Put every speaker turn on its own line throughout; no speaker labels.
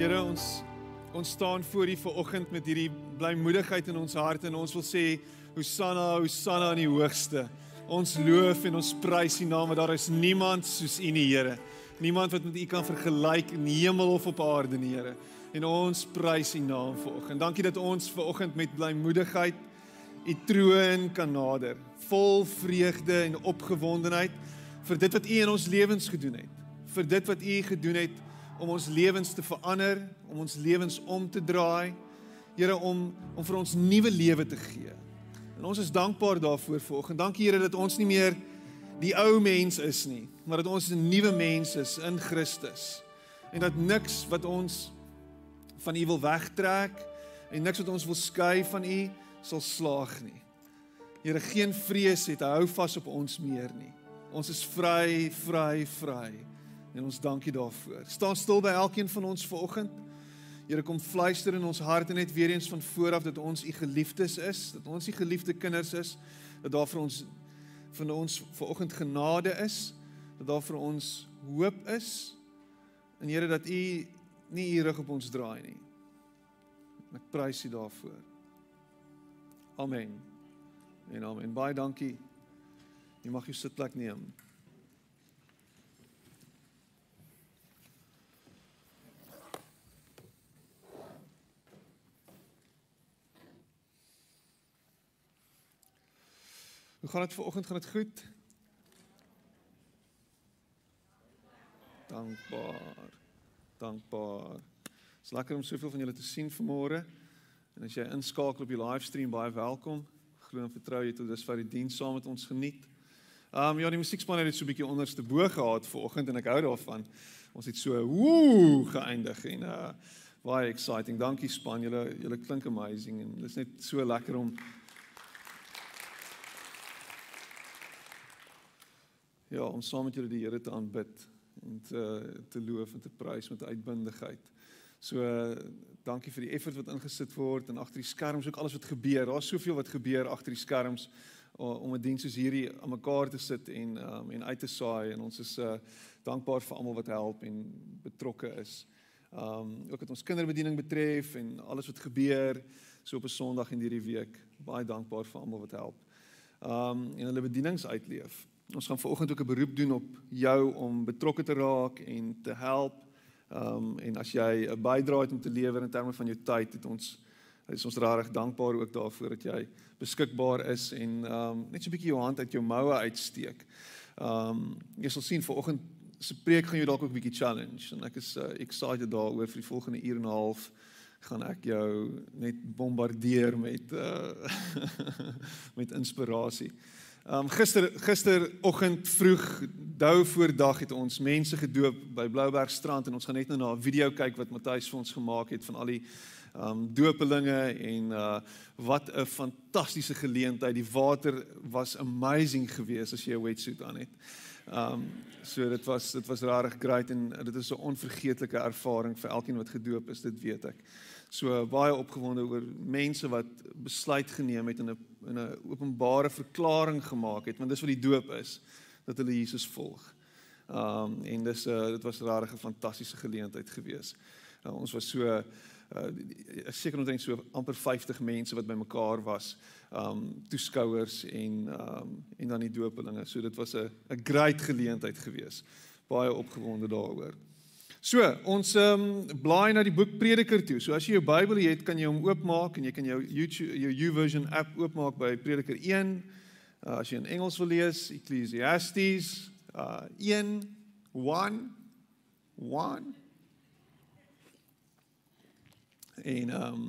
Here ons ons staan voor U vanoggend met hierdie blymoedigheid in ons harte en ons wil sê Hosanna, Hosanna in die hoogste. Ons loof en ons prys U naam want daar is niemand soos U nie, Here. Niemand wat met U kan vergelyk in die hemel of op aarde nie, Here. En ons prys U naam vanoggend. Dankie dat ons vanoggend met blymoedigheid U troon kan nader, vol vreugde en opgewondenheid vir dit wat U in ons lewens gedoen het. Vir dit wat U gedoen het om ons lewens te verander, om ons lewens om te draai. Here om om vir ons nuwe lewe te gee. En ons is dankbaar daarvoor vanoggend. Dankie Here dat ons nie meer die ou mens is nie, maar dat ons 'n nuwe mens is in Christus. En dat niks wat ons van U wil wegtrek en niks wat ons wil skei van U sal slaag nie. Here, geen vrees het hou vas op ons meer nie. Ons is vry, vry, vry. En ons dankie daarvoor. Staan stil by elkeen van ons vanoggend. Here kom fluister in ons harte net weer eens van vooraf dat ons u geliefdes is, dat ons u geliefde kinders is, dat daar vir ons van ons vanoggend genade is, dat daar vir ons hoop is. En Here dat u nie u rug op ons draai nie. Ek prys u daarvoor. Amen. En amen. Baie dankie. Jy mag jou sitplek neem. Hoe gaan dit vanoggend? Gaan dit goed? Dankbaar. Dankbaar. Dit is lekker om soveel van julle te sien vanmôre. En as jy inskakel op die livestream, baie welkom. Glo en vertrou jy tot dusver die diens saam met ons geniet. Ehm um, ja, die musiekspan het dit so 'n bietjie onderste bo gehad vanoggend en ek hou daarvan. Ons het so woe geëindig en uh baie exciting. Dankie span. Julle julle klink amazing en dit is net so lekker om ja, om saam met julle die Here te aanbid en te te loof en te prys met uitbundigheid. So dankie vir die effort wat ingesit word en agter die skerms ook alles wat gebeur. Daar's soveel wat gebeur agter die skerms om 'n diens soos hierdie aan mekaar te sit en um, en uit te saai en ons is uh dankbaar vir almal wat help en betrokke is. Um ook wat ons kinderbediening betref en alles wat gebeur so op 'n Sondag en hierdie week. Baie dankbaar vir almal wat help. Um en hulle bedienings uitleef. Ons gaan vanoggend ook 'n beroep doen op jou om betrokke te raak en te help. Ehm um, en as jy 'n bydrae het om te lewer in terme van jou tyd, het ons is ons regtig dankbaar ook daarvoor dat jy beskikbaar is en ehm um, net so 'n bietjie jou hand uit jou moue uitsteek. Ehm um, jy sal sien vanoggend se preek gaan jou dalk ook 'n bietjie challenge en ek is uh, excited daaroor vir die volgende uur en 'n half gaan ek jou net bombardeer met uh met inspirasie. Um gister gisteroggend vroeg dou voor dag het ons mense gedoop by Blouberg strand en ons gaan net nou na 'n video kyk wat Matthys vir ons gemaak het van al die um doopelinge en uh wat 'n fantastiese geleentheid. Die water was amazing geweest as jy 'n wetsuit aan het. Um so dit was dit was regtig great en dit is 'n onvergeetlike ervaring vir elkeen wat gedoop is, dit weet ek. So baie opgewonde oor mense wat besluit geneem het en 'n in 'n openbare verklaring gemaak het, want dis wat die doop is, dat hulle Jesus volg. Um en dis 'n uh, dit was regtig 'n fantastiese geleentheid gewees. Uh, ons was so uh seker omtrent so amper 50 mense wat bymekaar was. Um toeskouers en um en dan die doopelinge. So dit was 'n 'n great geleentheid gewees. Baie opgewonde daaroor. So, ons ehm um, blaai na die boek Prediker toe. So as jy jou Bybel het, kan jy hom oopmaak en jy kan jou YouTube jou YouVersion app oopmaak by Prediker 1. Uh, as jy in Engels wil lees, Ecclesiastes uh 1 1 1 En ehm um,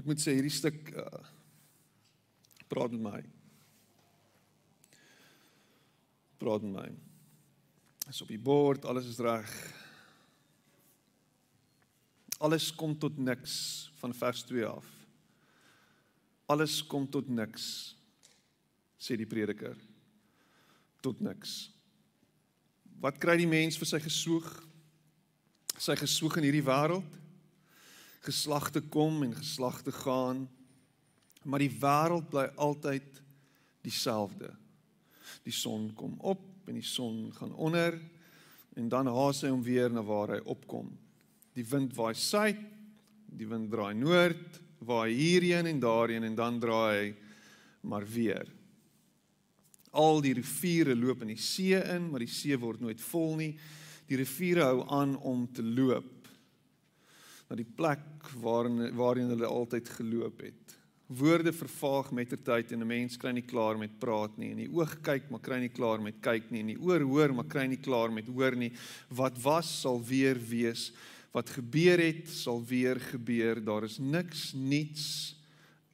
ek moet sê hierdie stuk uh, praat met my. Praat met my is op die bord, alles is reg. Alles kom tot niks van vers 2 af. Alles kom tot niks sê die prediker. Tot niks. Wat kry die mens vir sy gesoog? Sy gesoog in hierdie wêreld? Geslagte kom en geslagte gaan, maar die wêreld bly altyd dieselfde. Die son kom op en die son gaan onder en dan haas hy hom weer na waar hy opkom. Die wind waai suid, die wind draai noord, waai hierheen en daarheen en dan draai hy maar weer. Al die riviere loop in die see in, maar die see word nooit vol nie. Die riviere hou aan om te loop na die plek waarin waarheen hulle altyd geloop het. Woorde vervaag met ter tyd en 'n mens kry nie klaar met praat nie. En die oog kyk, maar kry nie klaar met kyk nie. En die oor hoor, maar kry nie klaar met hoor nie. Wat was sal weer wees. Wat gebeur het, sal weer gebeur. Daar is niks niets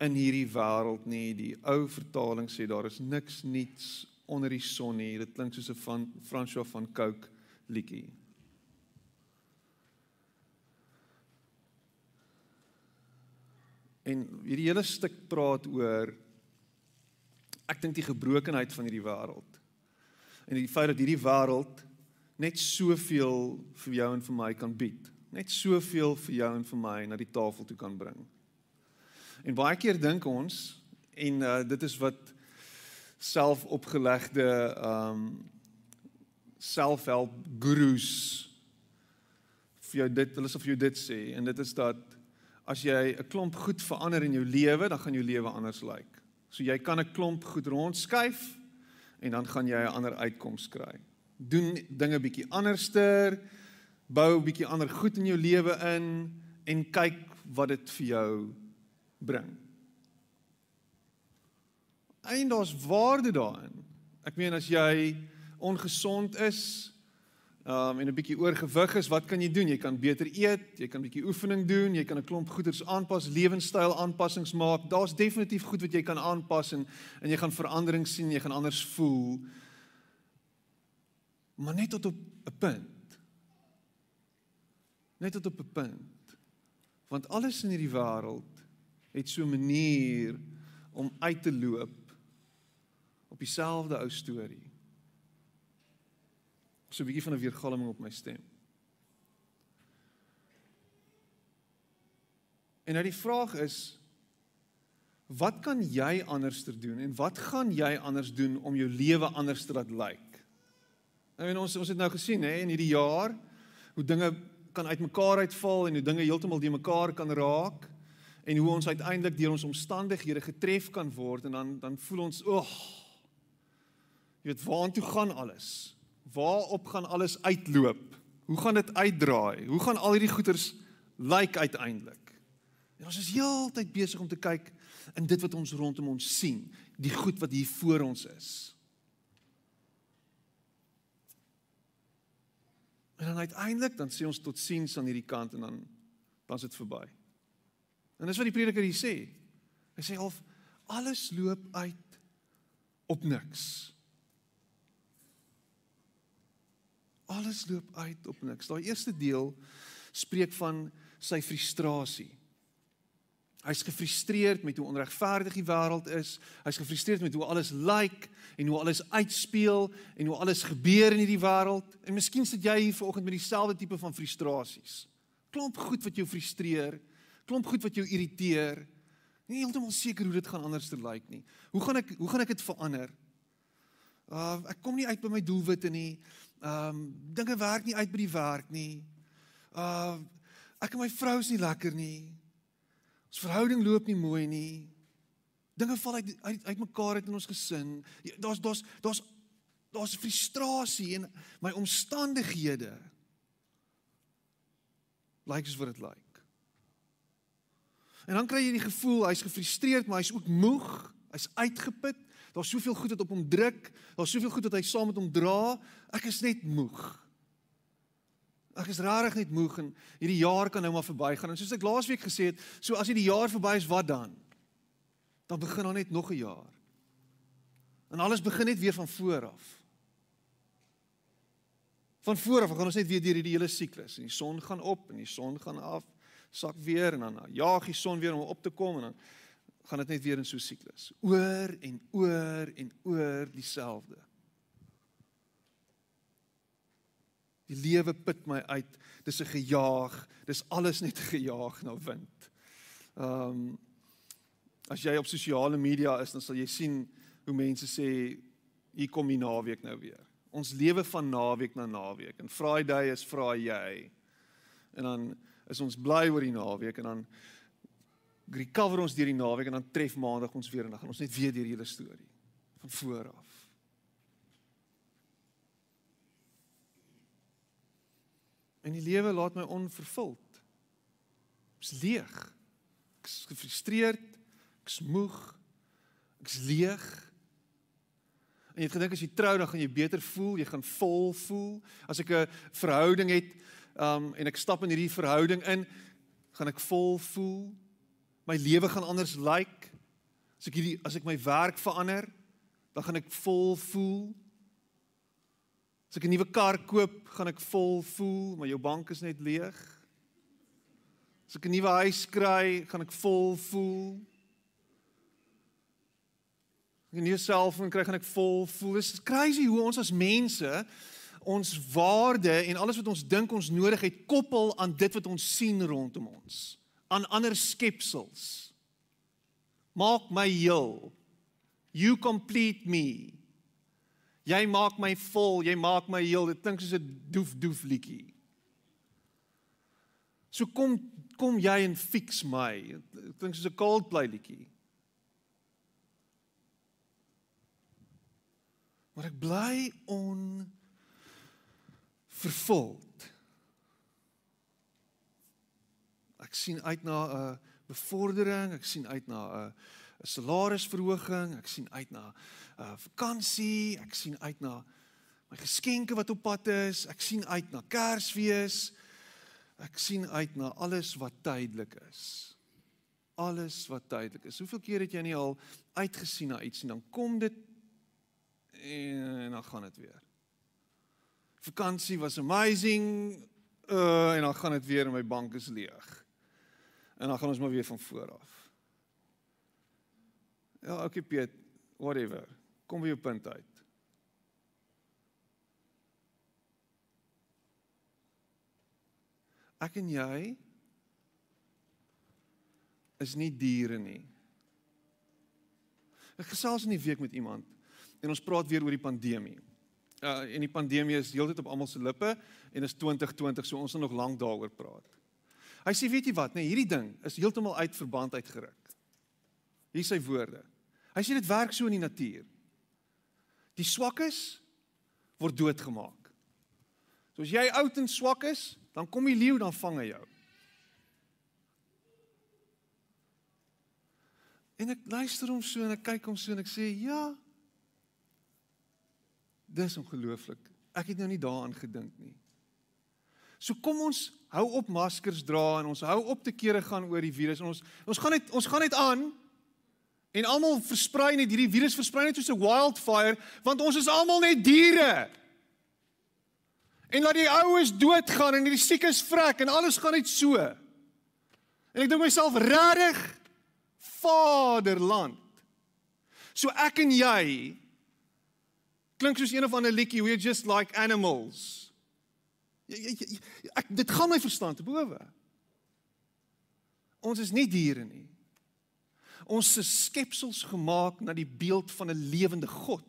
in hierdie wêreld nie. Die ou vertaling sê daar is niks niets onder die son nie. Dit klink soos 'n van François van Cooke liedjie. En hierdie hele stuk praat oor ek dink die gebrokenheid van hierdie wêreld. En die feit dat hierdie wêreld net soveel vir jou en vir my kan bied. Net soveel vir jou en vir my na die tafel toe kan bring. En baie keer dink ons en uh, dit is wat selfopgelegde ehm um, selfhelp gurus vir jou dit hulle sê vir jou dit sê en dit is dat as jy 'n klomp goed verander in jou lewe, dan gaan jou lewe anders lyk. Like. So jy kan 'n klomp goed rondskuif en dan gaan jy 'n ander uitkoms kry. Doen dinge bietjie anderster, bou bietjie ander goed in jou lewe in en kyk wat dit vir jou bring. En daar's waarde daarin. Ek meen as jy ongesond is, um, en 'n bietjie oorgewig is, wat kan jy doen? Jy kan beter eet, jy kan 'n bietjie oefening doen, jy kan 'n klomp goeders aanpas, lewenstyl aanpassings maak. Daar's definitief goed wat jy kan aanpas en en jy gaan verandering sien, jy gaan anders voel. Maar net tot op 'n punt. Net tot op 'n punt. Want alles in hierdie wêreld het so 'n manier om uit te loop op dieselfde ou storie so 'n bietjie van 'n weergalming op my stem. En nou die vraag is wat kan jy anderster doen en wat gaan jy anders doen om jou lewe anders te laat lyk? Nou en ons ons het nou gesien hè in hierdie jaar hoe dinge kan uitmekaar uitval en hoe dinge heeltemal die mekaar kan raak en hoe ons uiteindelik deur ons omstandighede getref kan word en dan dan voel ons, "Ag, oh, jy weet waartoe gaan alles?" Waarop gaan alles uitloop? Hoe gaan dit uitdraai? Hoe gaan al hierdie goeters lyk like uiteindelik? En ons is heeltyd besig om te kyk in dit wat ons rondom ons sien, die goed wat hier voor ons is. En dan uiteindelik dan sê ons tot siens aan hierdie kant en dan dan is dit verby. En dis wat die prediker hier sê. Hy sê half alles loop uit op niks. Alles loop uit op niks. Daai eerste deel spreek van sy frustrasie. Hy's gefrustreerd met hoe onregverdig die wêreld is. Hy's gefrustreerd met hoe alles lyk like, en hoe alles uitspeel en hoe alles gebeur in hierdie wêreld. En miskien sit jy hier vanoggend met dieselfde tipe van frustrasies. Klomp goed wat jou frustreer, klomp goed wat jou irriteer. Nie heeltemal seker hoe dit gaan anders te lyk like nie. Hoe gaan ek hoe gaan ek dit verander? Uh ek kom nie uit by my doelwitte nie. Ehm um, dinge werk nie uit by die werk nie. Uh ek en my vrou is nie lekker nie. Ons verhouding loop nie mooi nie. Dinge val uit uit uitmekaar uit in ons gesin. Ja, daar's daar's daar's daar's frustrasie en my omstandighede lyk soos wat dit lyk. En dan kry jy die gevoel hy's gefrustreerd, maar hy's ook moeg, hy's uitgeput. Daar's soveel goed wat op hom druk, daar's soveel goed wat hy saam met hom dra. Ek is net moeg. Ek is rarig net moeg en hierdie jaar kan nou maar verbygaan. En soos ek laasweek gesê het, so as hierdie jaar verby is, wat dan? Dan begin dan net nog 'n jaar. En alles begin net weer van voor af. Van voor af gaan ons net weer deur hierdie hele siklus. En die son gaan op en die son gaan af, sak weer en dan jaag die son weer om op te kom en dan gaan dit net weer in so 'n siklus. Oor en oor en oor dieselfde. Die lewe put my uit. Dis 'n gejaag. Dis alles net gejaag na wind. Ehm um, as jy op sosiale media is, dan sal jy sien hoe mense sê hier kom die naweek nou weer. Ons lewe van naweek na naweek. En Friday is vra jy. En dan is ons bly oor die naweek en dan recover ons deur die naweek en dan tref maandag ons weer en dan gaan ons net weer deur die hele storie van voor af. En die lewe laat my onvervuld. Ek's leeg. Ek's gefrustreerd, ek's moeg, ek's leeg. En jy het gedink as jy trou dan gaan jy beter voel, jy gaan vol voel. As ek 'n verhouding het, um en ek stap in hierdie verhouding in, gaan ek vol voel. My lewe gaan anders lyk. Like. As ek hierdie as ek my werk verander, dan gaan ek vol voel. As ek 'n nuwe kar koop, gaan ek vol voel, maar jou bank is net leeg. As ek 'n nuwe huis kry, gaan ek vol voel. As ek 'n nuwe selfoon kry, gaan ek vol voel. Dit is crazy hoe ons as mense ons waarde en alles wat ons dink ons nodig het koppel aan dit wat ons sien rondom ons aan ander skepsels. Maak my heel. You complete me. Jy maak my vol jy maak my heel. Dit klink soos 'n doef doef liedjie. So kom kom jy en fix my. Dit klink soos 'n Coldplay liedjie. Maar ek bly on vervuld. Ek sien uit na 'n bevordering, ek sien uit na 'n 'n salarisverhoging, ek sien uit na 'n vakansie, ek sien uit na my geskenke wat op pad is, ek sien uit na Kersfees. Ek sien uit na alles wat tydelik is. Alles wat tydelik is. Hoeveel keer het jy nie al uitgesien na iets en dan kom dit en dan gaan dit weer vakansie was amazing. Uh en dan gaan dit weer in my bank is leeg. En dan gaan ons maar weer van voor af. Ja, okay Piet, whatever. Kom by jou punt uit. Ek en jy is nie diere nie. Ek gesels in die week met iemand en ons praat weer oor die pandemie uh, en die pandemie is heeltyd op almal se lippe en is 2020 so ons gaan nog lank daaroor praat. Hy sê weet jy wat, nee, hierdie ding is heeltemal uit verband uitgeruk. Hier is sy woorde. Hy sê dit werk so in die natuur. Die swakkes word doodgemaak. So as jy oud en swak is, dan kom die leeu dan vang hy jou. En ek luister hom so en ek kyk hom so en ek sê ja, Dis ongelooflik. Ek het nou nie daaraan gedink nie. So kom ons hou op maskers dra en ons hou op te kere gaan oor die virus en ons ons gaan net ons gaan net aan en almal versprei net hierdie virus versprei net soos 'n wildfire want ons is almal net diere. En laat die oues doodgaan en die siekes vrek en alles gaan net so. En ek dink myself regtig Vaderland. So ek en jy klink soos een of ander liedjie we're just like animals. Ja, ja, ja, ek dit gaan my verstand te bowe. Ons is nie diere nie. Ons is skepsels gemaak na die beeld van 'n lewende God.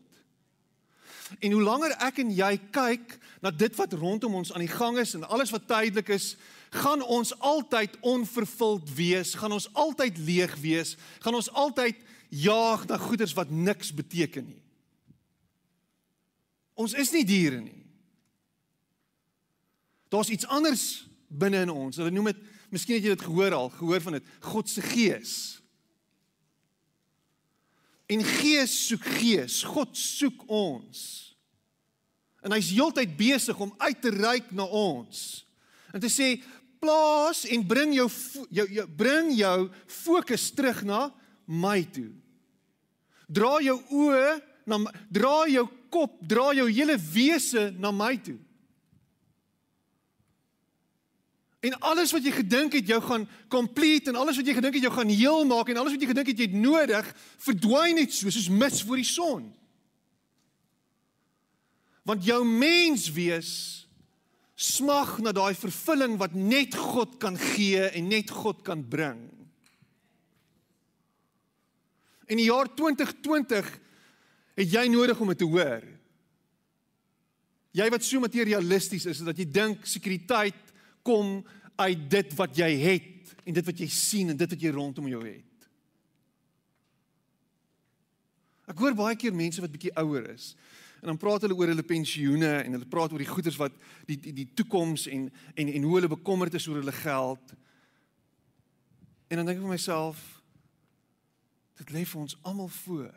En hoe langer ek en jy kyk na dit wat rondom ons aan die gang is en alles wat tydelik is, gaan ons altyd onvervuld wees, gaan ons altyd leeg wees, gaan ons altyd jaag na goederes wat niks beteken nie. Ons is nie diere nie. Daar's iets anders binne in ons. Hulle noem dit, miskien het jy dit gehoor al, gehoor van dit, God se gees. En gees soek gees. God soek ons. En hy's heeltyd besig om uit te reik na ons. En te sê, plaas en bring jou jou, jou bring jou fokus terug na my toe. Dra jou oë na dra jou kop, dra jou hele wese na my toe. En alles wat jy gedink het jou gaan complete en alles wat jy gedink het jou gaan heel maak en alles wat jy gedink het jy het nodig, verdwyn net so soos mis voor die son. Want jou menswees smag na daai vervulling wat net God kan gee en net God kan bring. In die jaar 2020 het jy nodig om dit te hoor. Jy wat so materialisties is dat jy dink sekuriteit kom uit dit wat jy het en dit wat jy sien en dit wat jy rondom jou het. Ek hoor baie keer mense wat bietjie ouer is en dan praat hulle oor hulle pensioene en hulle praat oor die goederes wat die die, die toekoms en en en hoe hulle bekommerd is oor hulle geld. En dan dink ek vir myself dit lê vir ons almal voor.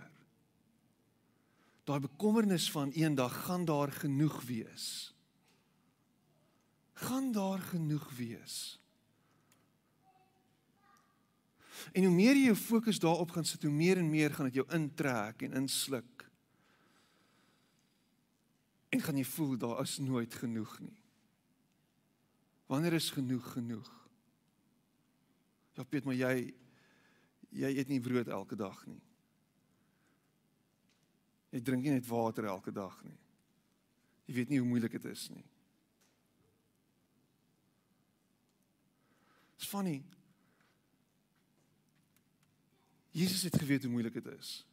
Daai bekommernis van eendag gaan daar genoeg wees. Gaan daar genoeg wees. En hoe meer jy jou fokus daarop gaan sit, hoe meer en meer gaan dit jou intrek en insluk. En gaan jy voel daar is nooit genoeg nie. Wanneer is genoeg genoeg? Ja, Piet, maar jy jy eet nie brood elke dag nie. Jy drink nie net water elke dag nie. Jy weet nie hoe moeilik dit is nie. Dit's funny. Jesus het geweet hoe moeilik dit is.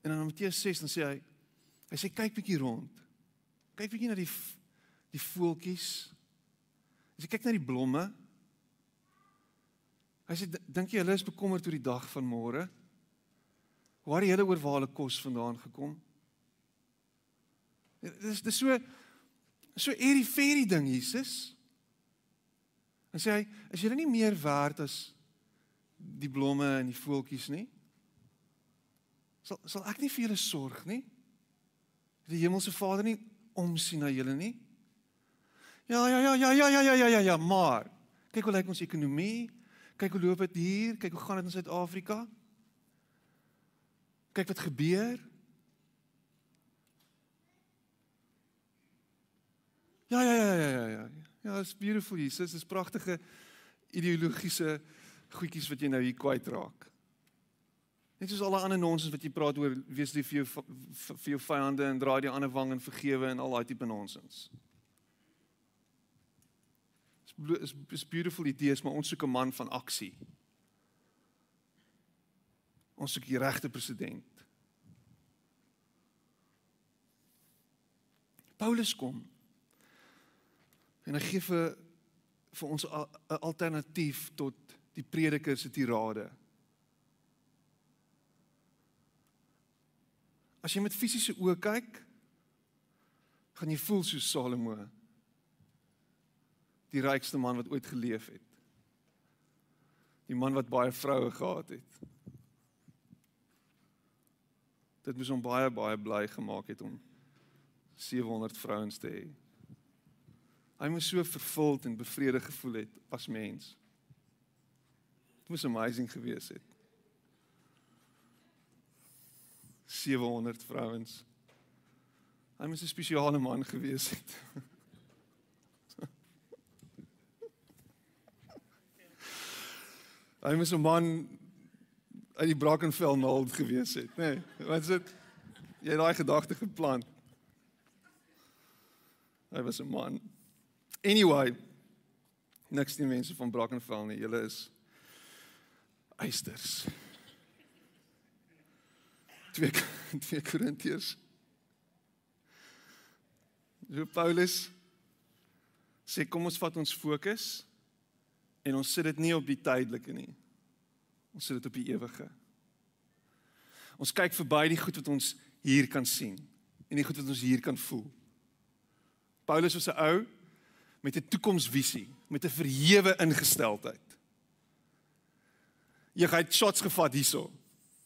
En dan in Matteus 6 dan sê hy hy sê kyk bietjie rond. Kyk bietjie na die die voeltjies. As jy kyk na die blomme. Hy sê dink jy hulle is bekommerd oor die dag van môre? Waar het hulle oor waar hulle kos vandaan gekom? Dis dis so so eerie fairy ding Jesus. En sê hy, is julle nie meer werd as die blomme en die voeltjies nie? Sal sal ek nie vir julle sorg nie? Die hemelse Vader nie omsien na julle nie? Ja ja ja ja ja ja ja ja ja ja, maar kyk hoe lyk ons ekonomie? Kyk hoe loop dit hier? Kyk hoe gaan dit in Suid-Afrika? Kyk wat gebeur. Ja ja ja ja ja ja. Ja, it's beautiful Jesus. Dis pragtige ideologiese goedjies wat jy nou hier kwyt raak. Net soos alle ander nonsens wat jy praat oor wees lief vir jou vir jou vyande en draai die ander wang en vergewe en al daai tipe nonsens. Is is beautiful idees, maar ons soek 'n man van aksie. Ons soek die regte president. Paulus kom en hy gee vir vir ons 'n alternatief tot die prediker se tirade. As jy met fisiese oë kyk, gaan jy voel soos Salomo, die rykste man wat ooit geleef het. Die man wat baie vroue gehad het. Dit moes hom baie baie bly gemaak het om 700 vrouens te hê. Hy moes so vervuld en bevredig gevoel het as mens. Dit moes amazing gewees het. 700 vrouens. Hy moes 'n spesiale man gewees het. Hy moes 'n man uit die Brackenfell naald gewees het, nê? Nee, wat is dit? Jy het daai gedagte geplant. Hy was 'n man. Anyway, niks die mense van Brackenfell nie. Julle is eisters. 2 2 Korintiërs. So Paulus sê kom ons vat ons fokus en ons sit dit nie op die tydelike nie. Ons sit dit op die ewige. Ons kyk verby die goed wat ons hier kan sien en die goed wat ons hier kan voel. Paulus was 'n ou met 'n toekomsvisie, met 'n verhewe ingesteldheid. Jy het shots gevat hierso.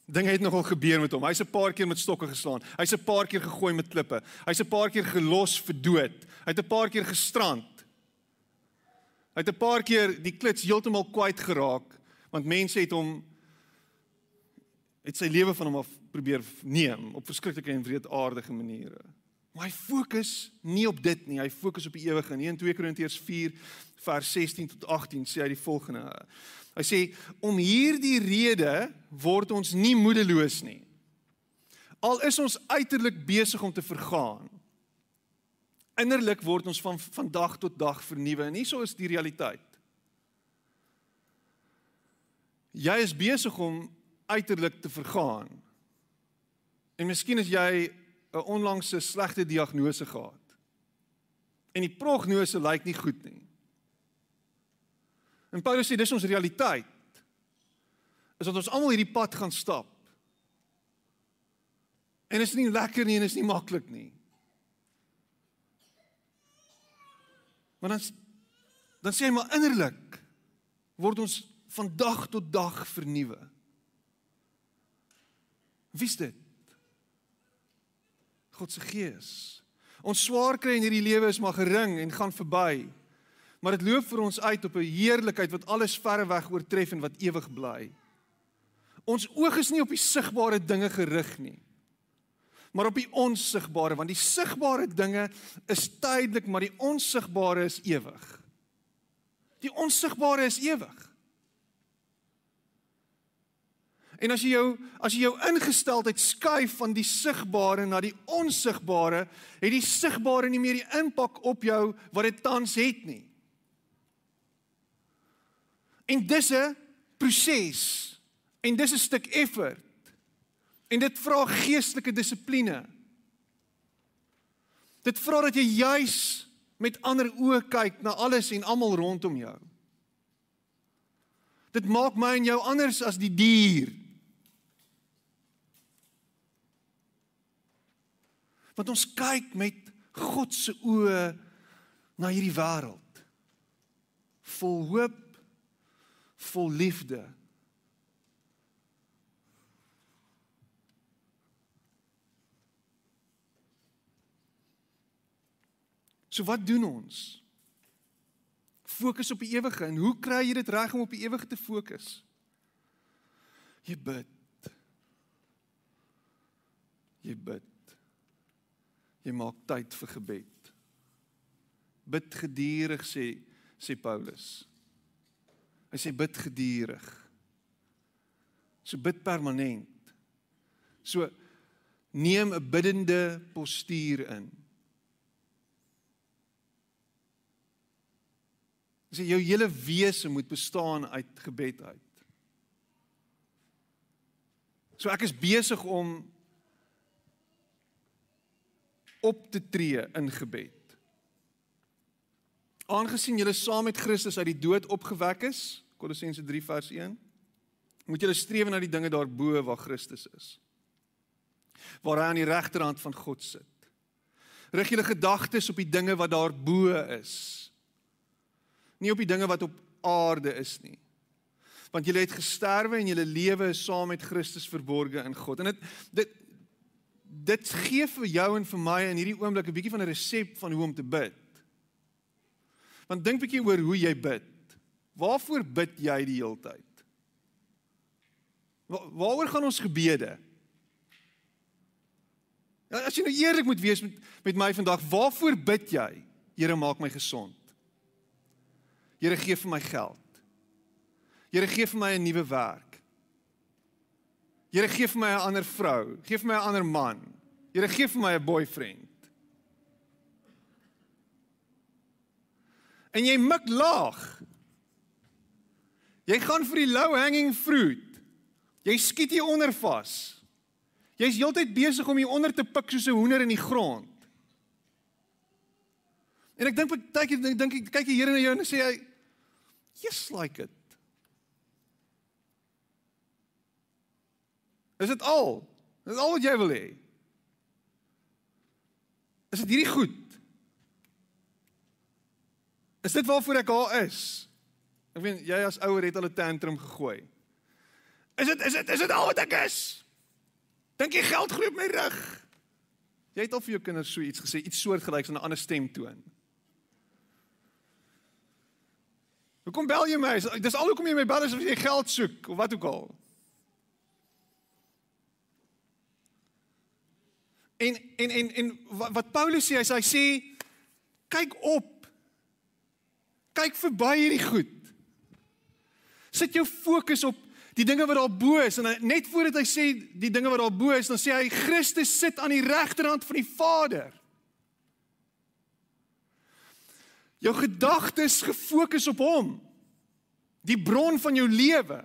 Dinge het nogal gebeur met hom. Hy's 'n paar keer met stokke geslaan. Hy's 'n paar keer gegooi met klippe. Hy's 'n paar keer gelos vir dood. Hy't 'n paar keer gestrand. Hy't 'n paar keer die klits heeltemal kwyt geraak want mense het hom het sy lewe van hom af probeer neem op verskriklike en wreedaardige maniere. Maar hy fokus nie op dit nie, hy fokus op die ewige. In 2 Korintiërs 4 vers 16 tot 18 sê hy die volgende. Hy sê om hierdie rede word ons nie moedeloos nie. Al is ons uiterlik besig om te vergaan. Innerlik word ons van van dag tot dag vernuwe en hieso is die realiteit. Jy is besig om uiterlik te vergaan. En miskien is jy 'n onlangse slegte diagnose gehad. En die prognose lyk nie goed nie. En Paulus sê dis ons realiteit. Is dat ons almal hierdie pad gaan stap. En dit is nie lekker nie en is nie maklik nie. Maar dan dan sê hy maar innerlik word ons van dag tot dag vernuwe. Wie is dit? God se Gees. Ons swaar kry in hierdie lewe is maar gering en gaan verby. Maar dit loop vir ons uit op 'n heerlikheid wat alles verre weg oortref en wat ewig bly. Ons oog is nie op die sigbare dinge gerig nie. Maar op die onsigbare, want die sigbare dinge is tydelik, maar die onsigbare is ewig. Die onsigbare is ewig. En as jy jou as jy jou ingesteldheid skuif van die sigbare na die onsigbare, het die sigbare nie meer die impak op jou wat dit tans het nie. En dis 'n proses. En dis 'n stuk effort. En dit vra geestelike dissipline. Dit vra dat jy juis met ander oë kyk na alles en almal rondom jou. Dit maak my en jou anders as die dier Want ons kyk met God se oë na hierdie wêreld. Vol hoop, vol liefde. So wat doen ons? Fokus op die ewige en hoe kry jy dit reg om op die ewige te fokus? Jy bid. Jy bid. Jy maak tyd vir gebed. Bid geduldig sê sê Paulus. Hy sê bid geduldig. So bid permanent. So neem 'n biddende postuur in. Sê jou hele wese moet bestaan uit gebed uit. So ek is besig om op te tree in gebed. Aangesien julle saam met Christus uit die dood opgewek is, Kolossense 3 vers 1, moet julle streef na die dinge daarbo waar Christus is. Waar hy aan die regterhand van God sit. Rig julle gedagtes op die dinge wat daarbo is. Nie op die dinge wat op aarde is nie. Want julle het gesterwe en julle lewe is saam met Christus verborge in God. En dit dit dit gee vir jou en vir my in hierdie oomblik 'n bietjie van 'n resep van hoe om te bid. Want dink bietjie oor hoe jy bid. Waarvoor bid jy die hele tyd? Waar, waaroor gaan ons gebede? Ja, as jy nou eerlik moet wees met met my vandag, waarvoor bid jy? Here maak my gesond. Here gee vir my geld. Here gee vir my 'n nuwe werk. Here gee vir my 'n ander vrou, gee vir my 'n ander man. Here gee vir my 'n boyfriend. En jy mik laag. Jy gaan vir die low hanging fruit. Jy skiet hier onder vas. Jy's heeltyd besig om hier onder te pik soos 'n hoender in die grond. En ek dink baie dink ek kyk die Here na jou en sê hy just like it. Is dit al? Is dit al wat jy wil hê? Is dit hierdie goed? Is dit waarvoor ek daar is? Ek weet jy as ouer het al 'n tantrum gegooi. Is dit is dit is dit al wat ek is? Dink jy geld groei op my rug? Jy het al vir jou kinders so iets gesê, iets soortgelyks in 'n ander stemtoon. Hoekom bel jy my? Dis al hoekom jy my bel as jy geld soek of wat ook al. En en en en wat Paulus sê, hy sê kyk op. Kyk verby hierdie goed. Sit jou fokus op die dinge wat daar bo is en net voordat hy sê die dinge wat daar bo is, dan sê hy Christus sit aan die regterhand van die Vader. Jou gedagtes gefokus op hom. Die bron van jou lewe.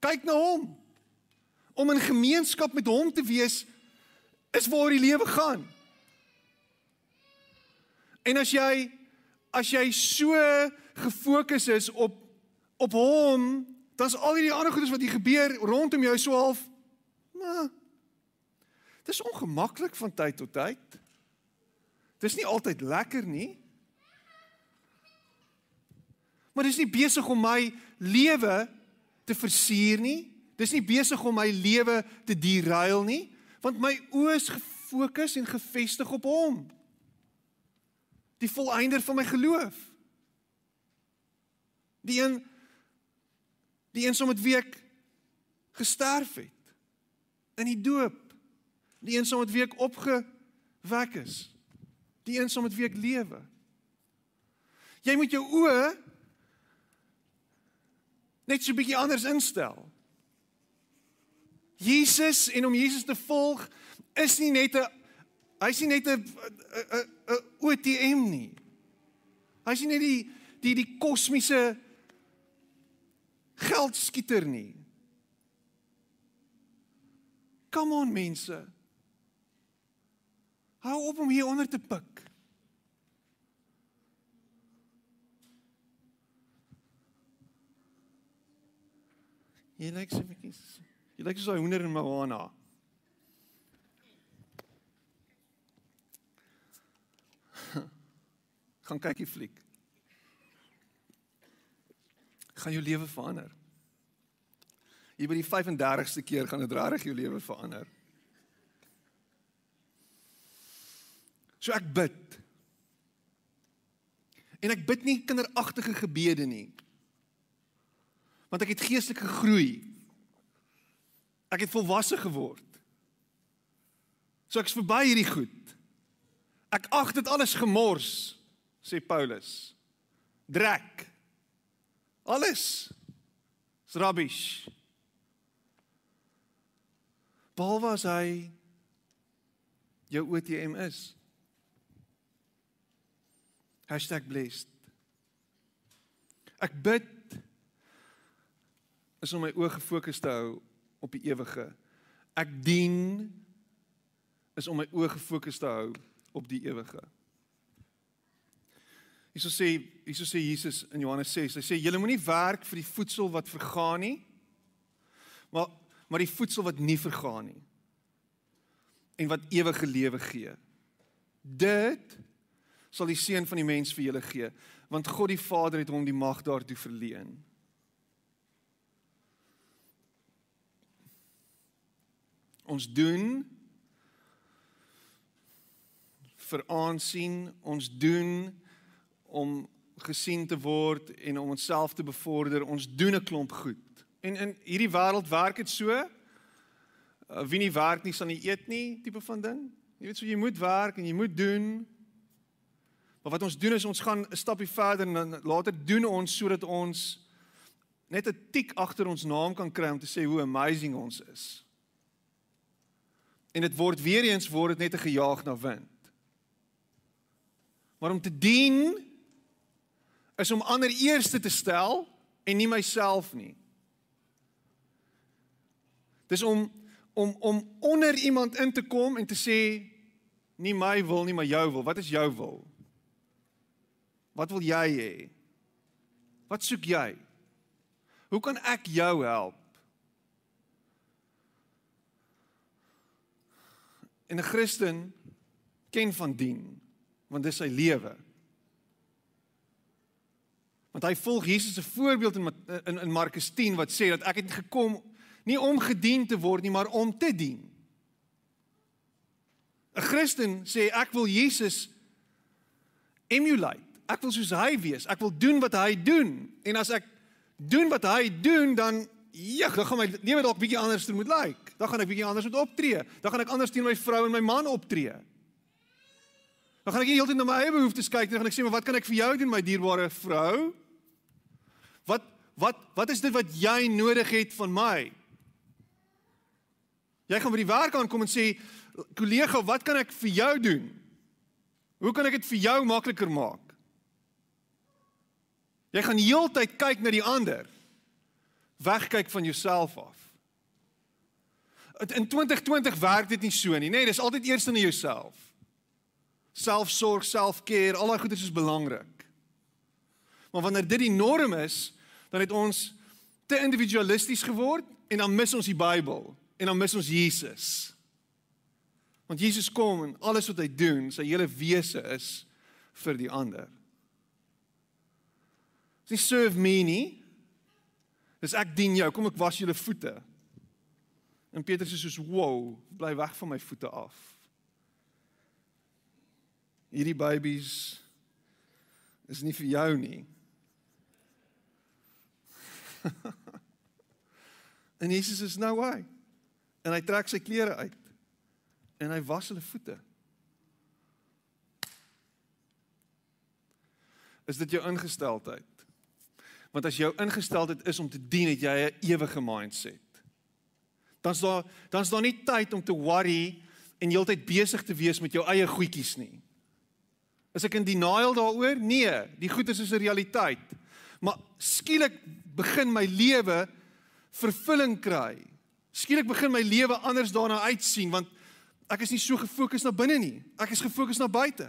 Kyk na hom. Om in gemeenskap met hom te wees Dis waar die lewe gaan. En as jy as jy so gefokus is op op hom, dan's al hierdie ander goedes wat hier gebeur rondom jou so half nou Dis ongemaklik van tyd tot tyd. Dis nie altyd lekker nie. Maar dis nie besig om my lewe te versuur nie. Dis nie besig om my lewe te derail nie, want my oë is gefokus en gefestig op hom. Die volëinder van my geloof. Die een die een som met week gesterf het in die doop. Die een som met week opgewek is. Die een som met week lewe. Jy moet jou oë net so 'n bietjie anders instel. Jesus en om Jesus te volg is nie net 'n hy's nie net 'n 'n 'n OTM nie. Hy's nie net die die die kosmiese geldskieter nie. Come on mense. Hou op om hier onder te pik. Jy lyk so 'n bietjie Jy lyk soos 'n hoender in Moana. Gaan kyk die fliek. Gaan jou lewe verander. Hier by die 35ste keer gaan dit regtig jou lewe verander. So ek bid. En ek bid nie kinderagtige gebede nie. Want ek het geestelik gegroei. Ek het volwasse geword. So ek's verby hierdie goed. Ek ag dit alles gemors, sê Paulus. Drek. Alles. Is rubbish. Behalwe as hy jou OTM is. #blessed. Ek bid is om my oë gefokus te hou op die ewige. Ek dien is om my oë gefokus te hou op die ewige. Hieso sê hieso sê Jesus in Johannes 6, hy sê julle moenie werk vir die voedsel wat vergaan nie, maar maar die voedsel wat nie vergaan nie en wat ewige lewe gee. Dit sal die seun van die mens vir julle gee, want God die Vader het hom die mag daartoe verleen. Ons doen vir aansien, ons doen om gesien te word en om onsself te bevorder. Ons doen 'n klomp goed. En in hierdie wêreld werk dit so. Uh, wie nie werk nie, sal nie eet nie, tipe van ding. Jy weet so jy moet werk en jy moet doen. Maar wat ons doen is ons gaan 'n stapie verder en dan later doen ons sodat ons net 'n tik agter ons naam kan kry om te sê hoe amazing ons is. En dit word weer eens word dit net 'n gejaag na wind. Maar om te dien is om ander eerste te stel en nie myself nie. Dis om om om onder iemand in te kom en te sê nie my wil nie, maar jou wil. Wat is jou wil? Wat wil jy hê? Wat soek jy? Hoe kan ek jou help? En 'n Christen ken van dien, want dis sy lewe. Want hy volg Jesus se voorbeeld in in in Markus 10 wat sê dat ek het gekom nie om gedien te word nie, maar om te dien. 'n Christen sê ek wil Jesus emulate. Ek wil soos hy wees. Ek wil doen wat hy doen. En as ek doen wat hy doen, dan dan gaan my lewe dalk bietjie anders moet lyk. Dan gaan ek bietjie anders moet optree. Dan gaan ek anders teen my vrou en my man optree. Dan gaan ek nie heeltyd na my eie behoeftes kyk nie. Dan gaan ek sê, "Maar wat kan ek vir jou doen, my dierbare vrou? Wat wat wat is dit wat jy nodig het van my?" Jy gaan by die werk aankom en sê, "Kollega, wat kan ek vir jou doen? Hoe kan ek dit vir jou makliker maak?" Jy gaan heeltyd kyk na die ander wegkyk van jouself af. In 2020 werk dit nie so nie, nê? Nee, dis altyd eers in jouself. Selfsorg, selfcare, al daai goedes is belangrik. Maar wanneer dit die norm is, dan het ons te individualisties geword en dan mis ons die Bybel en dan mis ons Jesus. Want Jesus kom en alles wat hy doen, sy hele wese is vir die ander. Dis serve me nie. Dis ek dien jou, kom ek was julle voete. En Petrus is soos, "Wow, bly weg van my voete af." Hierdie babies is nie vir jou nie. en Jesus is nou hy. En hy trek sy klere uit. En hy was hulle voete. Is dit jou ingesteldheid? Want as jou ingesteldheid is om te dien, het jy 'n ewige mindset. Dan's daar dan's daar nie tyd om te worry en heeltyd besig te wees met jou eie goedjies nie. Is ek in denial daaroor? Nee, die goed is 'n realiteit. Maar skielik begin my lewe vervulling kry. Skielik begin my lewe anders daarna uitsien want ek is nie so gefokus na binne nie. Ek is gefokus na buite.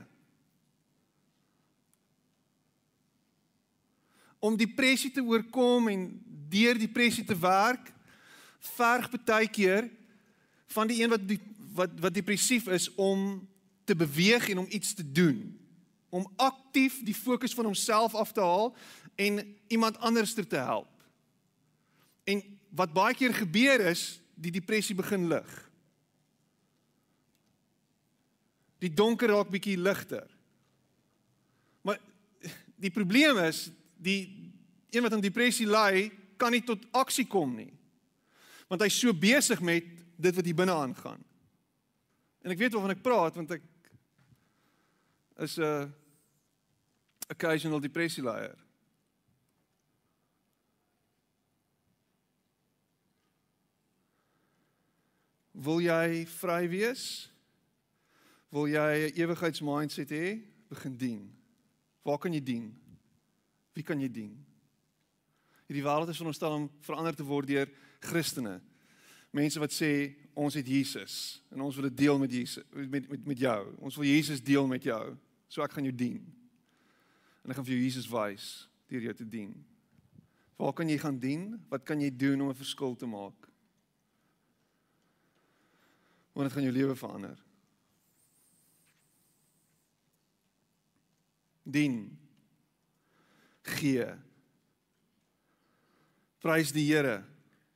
Om depressie te oorkom en deur depressie te werk, verg baie keer van die een wat die, wat wat depressief is om te beweeg en om iets te doen. Om aktief die fokus van homself af te haal en iemand anders te help. En wat baie keer gebeur is, die depressie begin lig. Die donker raak bietjie ligter. Maar die probleem is die een wat aan depressie ly, kan nie tot aksie kom nie want hy's so besig met dit wat hier binne aangaan. En ek weet waarvan ek praat want ek is 'n occasional depressie leier. Wil jy vry wees? Wil jy 'n ewigheidsmindset hê? Begin dien. Waar kan jy dien? Wie kan jy dien? Hierdie wêreld is veronderstel om verander te word deur Christene. Mense wat sê ons het Jesus en ons wil dit deel met Jesus met met met jou. Ons wil Jesus deel met jou. So ek gaan jou dien. En ek gaan vir jou Jesus wys deur jou te dien. Waar kan jy gaan dien? Wat kan jy doen om 'n verskil te maak? Want dit gaan jou lewe verander. Dien. Gee. Prys die Here.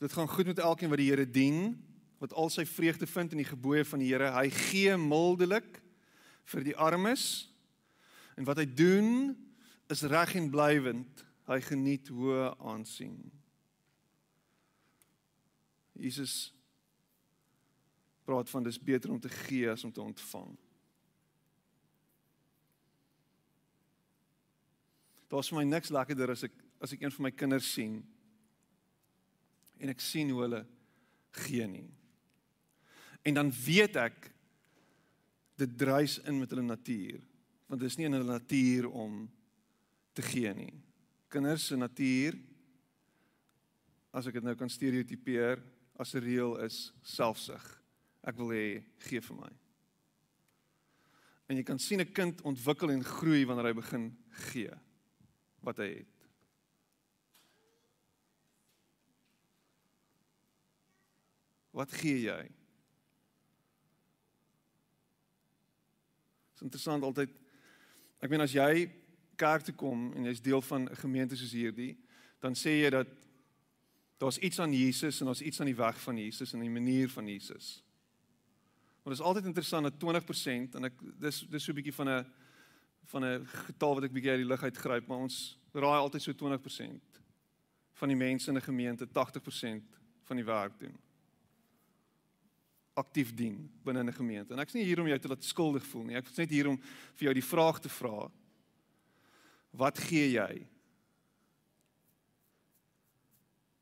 Dit gaan goed met elkeen wat die Here dien, wat al sy vreugde vind in die gebooie van die Here. Hy gee mildelik vir die armes. En wat hy doen is reg en blywend. Hy geniet hoë aansien. Jesus praat van dis beter om te gee as om te ontvang. Daar's vir my niks lekkerder as ek as ek een van my kinders sien en ek sien hoe hulle gee nie. En dan weet ek dit druis in met hulle natuur, want dit is nie in hulle natuur om te gee nie. Kinders se natuur as ek dit nou kan stereotipeer as 'n reël is selfsug. Ek wil hê gee vir my. En jy kan sien 'n kind ontwikkel en groei wanneer hy begin gee wat hy het. Wat gee jy? Dit is interessant altyd. Ek meen as jy kerk toe kom en jy's deel van 'n gemeente soos hierdie, dan sê jy dat daar's iets aan Jesus en daar's iets aan die weg van Jesus en die manier van Jesus. Maar dit is altyd interessant dat 20% en ek dis dis so 'n bietjie van 'n van 'n getal wat ek bietjie uit die lug uitgryp, maar ons raai altyd so 20% van die mense in 'n gemeente 80% van die werk doen aktief dien binne 'n gemeente. En ek's nie hier om jou te laat skuldig voel nie. Ek is net hier om vir jou die vraag te vra. Wat gee jy?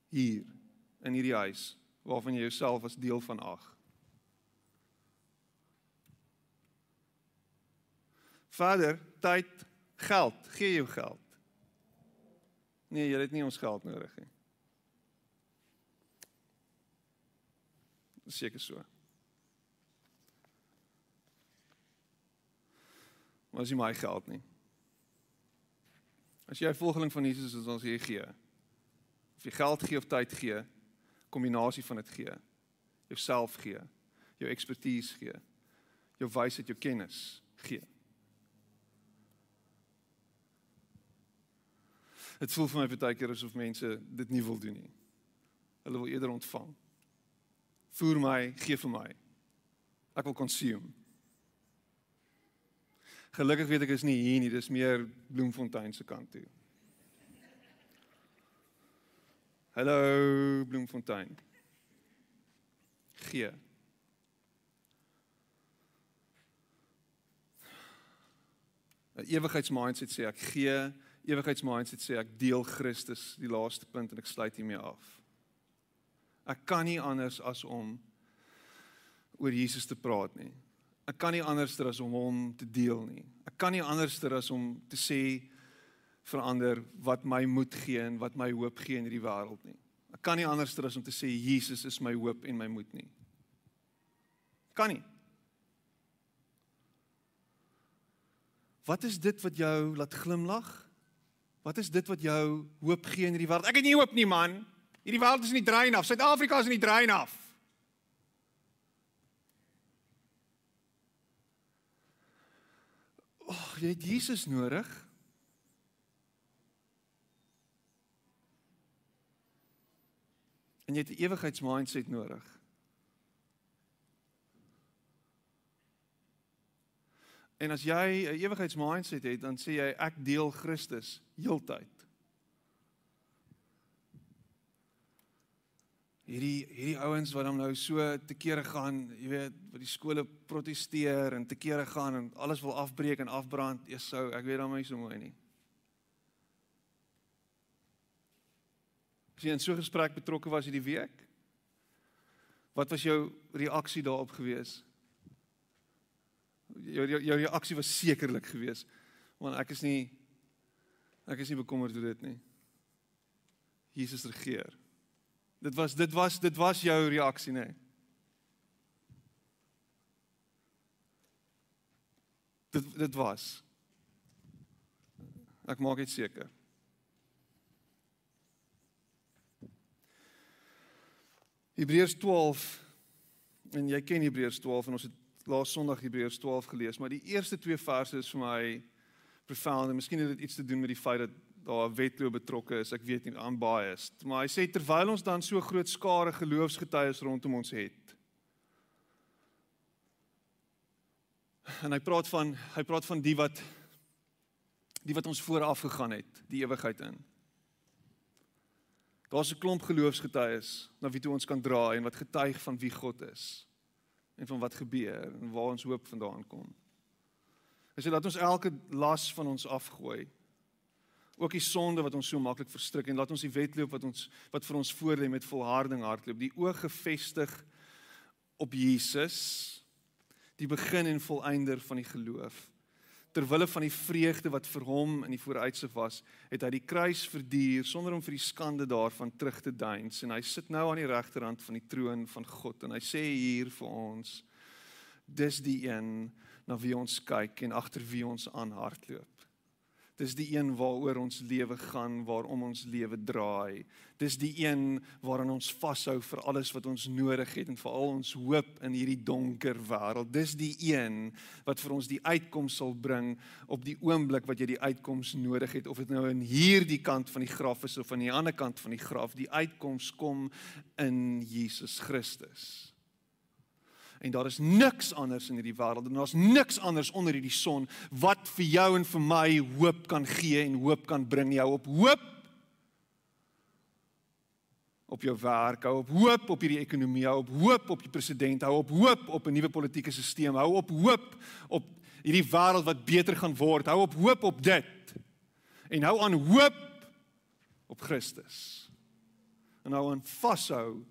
Hier in hierdie huis waarvan jy jouself as deel van ag. Vader, tyd, geld, gee jou geld. Nee, jy het nie ons geld nodig nie. Seker so. Maar as jy my geld nie. As jy 'n volgeling van Jesus is, dan sê jy gee. Of jy geld gee of tyd gee, kombinasie van dit gee. Jouself gee, jou ekspertise gee, jou wysheid, jou kennis gee. Dit voel vir my baie keer asof mense dit nie wil doen nie. Hulle wil eerder ontvang. Voer my, gee vir my. Ek wil consume. Gelukkig weet ek is nie hier nie, dis meer Bloemfontein se kant toe. Hallo Bloemfontein. Gee. Ewigheidsmindset sê ek gee, ewigheidsmindset sê ek deel Christus die laaste punt en ek sluit hiermee af. Ek kan nie anders as om oor Jesus te praat nie. Ek kan nie anderster as om hom te deel nie. Ek kan nie anderster as om te sê verander wat my moed gee en wat my hoop gee in hierdie wêreld nie. Ek kan nie anderster as om te sê Jesus is my hoop en my moed nie. Kan nie. Wat is dit wat jou laat glimlag? Wat is dit wat jou hoop gee in hierdie wêreld? Ek het nie hoop nie man. Hierdie wêreld is in die drein af. Suid-Afrika is in die drein af. Oh, jy het Jesus nodig. En jy het 'n ewigheidsmindset nodig. En as jy 'n ewigheidsmindset het, dan sê jy ek deel Christus heeltyd. Hierdie hierdie ouens wat dan nou so te kere gaan, jy weet, wat die skole proteseer en te kere gaan en alles wil afbreek en afbrand, sou ek weet dan my so mooi nie. As jy in so 'n gesprek betrokke was hierdie week, wat was jou reaksie daarop gewees? Jou jou, jou reaksie was sekerlik gewees want ek is nie ek is nie bekommerd oor dit nie. Jesus regeer. Dit was dit was dit was jou reaksie nê. Nee. Dit dit was. Ek maak dit seker. Hebreërs 12 en jy ken Hebreërs 12 en ons het laas Sondag Hebreërs 12 gelees, maar die eerste twee verse is vir my profound en miskien het dit iets te doen met die feit dat daar 'n wetloop betrokke is. Ek weet nie aan baie is. Maar hy sê terwyl ons dan so groot skare geloofsgetuies rondom ons het. En hy praat van hy praat van die wat die wat ons vooraf gegaan het, die ewigheid in. Daar's 'n klomp geloofsgetuies na wie toe ons kan dra en wat getuig van wie God is en van wat gebeur en waar ons hoop vandaan kom. Hy sê dat ons elke las van ons afgooi ook die sonde wat ons so maklik verstrik en laat ons die wedloop wat ons wat vir ons voor lê met volharding hardloop. Die oog gefestig op Jesus die begin en volëinder van die geloof. Ter wille van die vreugde wat vir hom in die vooruitsig was het hy die kruis verduur sonder om vir die skande daarvan terug te deins en hy sit nou aan die regterhand van die troon van God en hy sê hier vir ons dis die een na wie ons kyk en agter wie ons aanhardloop Dis die een waaroor ons lewe gaan, waarom ons lewe draai. Dis die een waaraan ons vashou vir alles wat ons nodig het en vir al ons hoop in hierdie donker wêreld. Dis die een wat vir ons die uitkoms sal bring op die oomblik wat jy die uitkoms nodig het of dit nou in hierdie kant van die graf is of aan die ander kant van die graf. Die uitkoms kom in Jesus Christus en daar is niks anders in hierdie wêreld en daar's niks anders onder hierdie son wat vir jou en vir my hoop kan gee en hoop kan bring. Jou op hoop op jou werk hou op hoop op hierdie ekonomie hou op hoop op die president hou op hoop op 'n nuwe politieke stelsel hou op hoop op hierdie wêreld wat beter gaan word hou op hoop op dit en hou aan hoop op Christus en hou aan vashou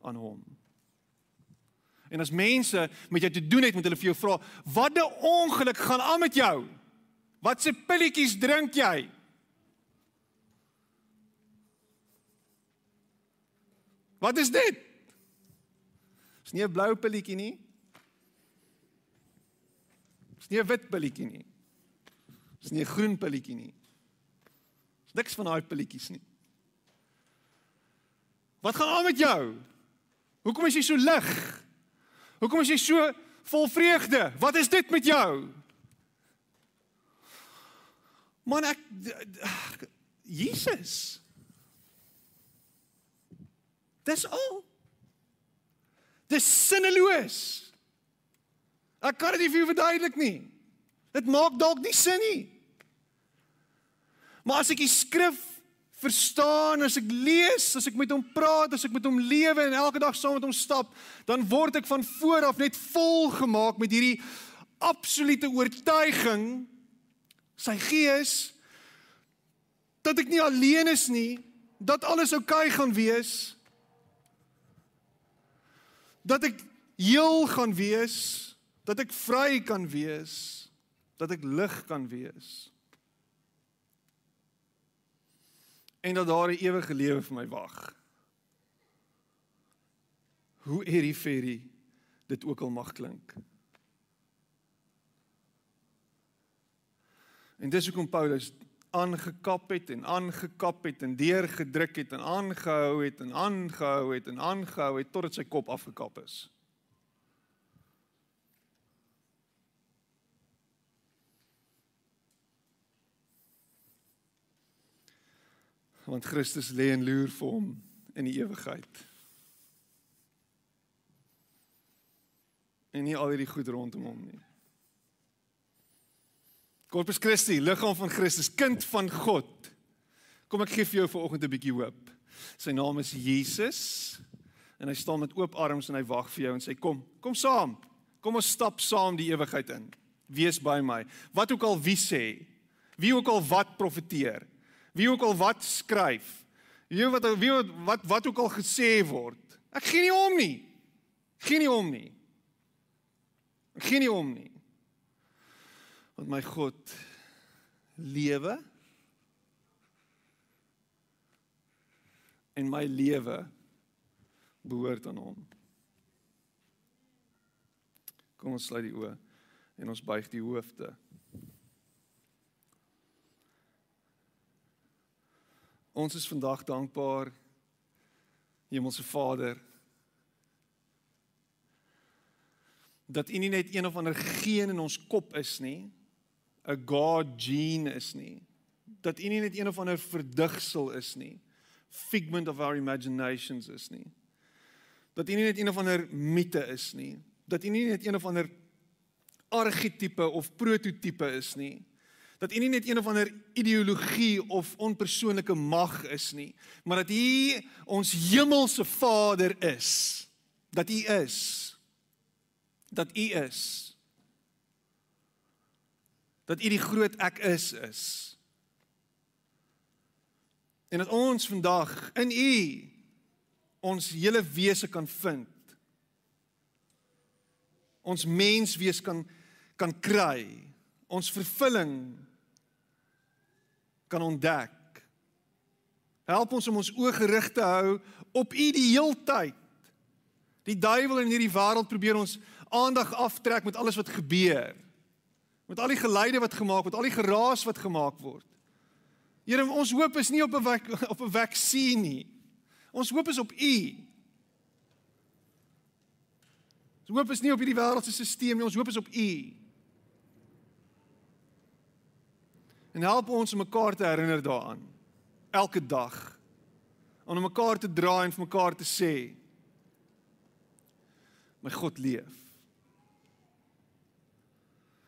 aan hom En as mense met jou te doen het, moet hulle vir jou vra, "Wat 'n ongeluk gaan aan met jou? Wat se pilletjies drink jy?" Wat is dit? Dis nie 'n blou pilletjie nie. Dis nie 'n wit pilletjie nie. Dis nie 'n groen pilletjie nie. Dis niks van daai pilletjies nie. Wat gaan aan met jou? Hoekom is jy so lig? Hoekom is jy so vol vreugde? Wat is dit met jou? Man ek Jesus. Dis al. Dis sinneloos. Ek kan dit nie vir jou verduidelik nie. Dit maak dalk nie sin nie. Maar as ek die skrif verstaan, as ek lees, as ek met hom praat, as ek met hom lewe en elke dag saam met hom stap, dan word ek van voor af net vol gemaak met hierdie absolute oortuiging sy gees dat ek nie alleen is nie, dat alles oukei okay gaan wees. Dat ek heel gaan wees, dat ek vry kan wees, dat ek lig kan wees. En dat daar 'n ewige lewe vir my wag. Hoe hierdie ferie dit ook al mag klink. En dis hoekom Paulus aangekap het en aangekap het en deurgedruk het en aangehou het en aangehou het en aangehou het totdat sy kop afgekap is. Want Christus lê en loer vir hom in die ewigheid. En nie al hierdie goed rondom hom nie. Corpus Christi, liggaam van Christus, kind van God. Kom ek gee vir jou vanoggend 'n bietjie hoop. Sy naam is Jesus en hy staan met oop arms en hy wag vir jou en sê kom, kom saam. Kom ons stap saam die ewigheid in. Wees by my. Wat ook al wie sê, wie ook al wat profeteer, wie ook al wat skryf, wie wat wie wat wat ook al gesê word. Ek gee nie om nie. Gee nie om nie. Ek gee nie om nie want my God lewe en my lewe behoort aan hom. Kom ons sluit die oë en ons buig die hoofde. Ons is vandag dankbaar Hemelse Vader dat U nie net een of ander geen in ons kop is nie, 'n god gene is nie. Dat U nie net een of ander verdigsel is nie. Figment of our imaginations is nie. Dat U nie net een of ander mite is nie. Dat U nie net een of ander argetipe of prototipe is nie. Dat U nie net een of ander ideologie of onpersoonlike mag is nie, maar dat U ons hemelse Vader is. Dat U is. Dat U is dat U die groot ek is is. En dat ons vandag in U ons hele wese kan vind. Ons menswees kan kan kry. Ons vervulling kan ontdek. Help ons om ons oë gerig te hou op U die heeltyd. Die duiwel in hierdie wêreld probeer ons aandag aftrek met alles wat gebeur. Met al die geluide wat gemaak word, al die geraas wat gemaak word. Here, ons hoop is nie op 'n op 'n vaksin nie. Ons hoop is op U. Ons hoop is nie op hierdie wêreldse stelsel nie, ons hoop is op U. En help ons om mekaar te herinner daaraan elke dag. Om mekaar te dra en vir mekaar te sê: My God leef.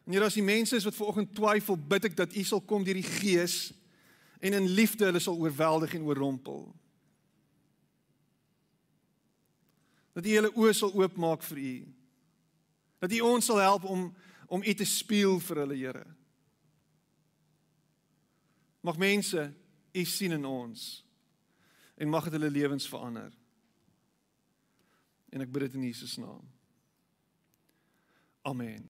En hier as die mense is wat vanoggend twyfel, bid ek dat U sal kom deur die Gees en in liefde hulle sal oorweldig en oorrompel. Dat U hulle oë sal oopmaak vir U. Dat U ons sal help om om U te speel vir hulle, Here. Mag mense U sien in ons en mag dit hulle lewens verander. En ek bid dit in Jesus naam. Amen.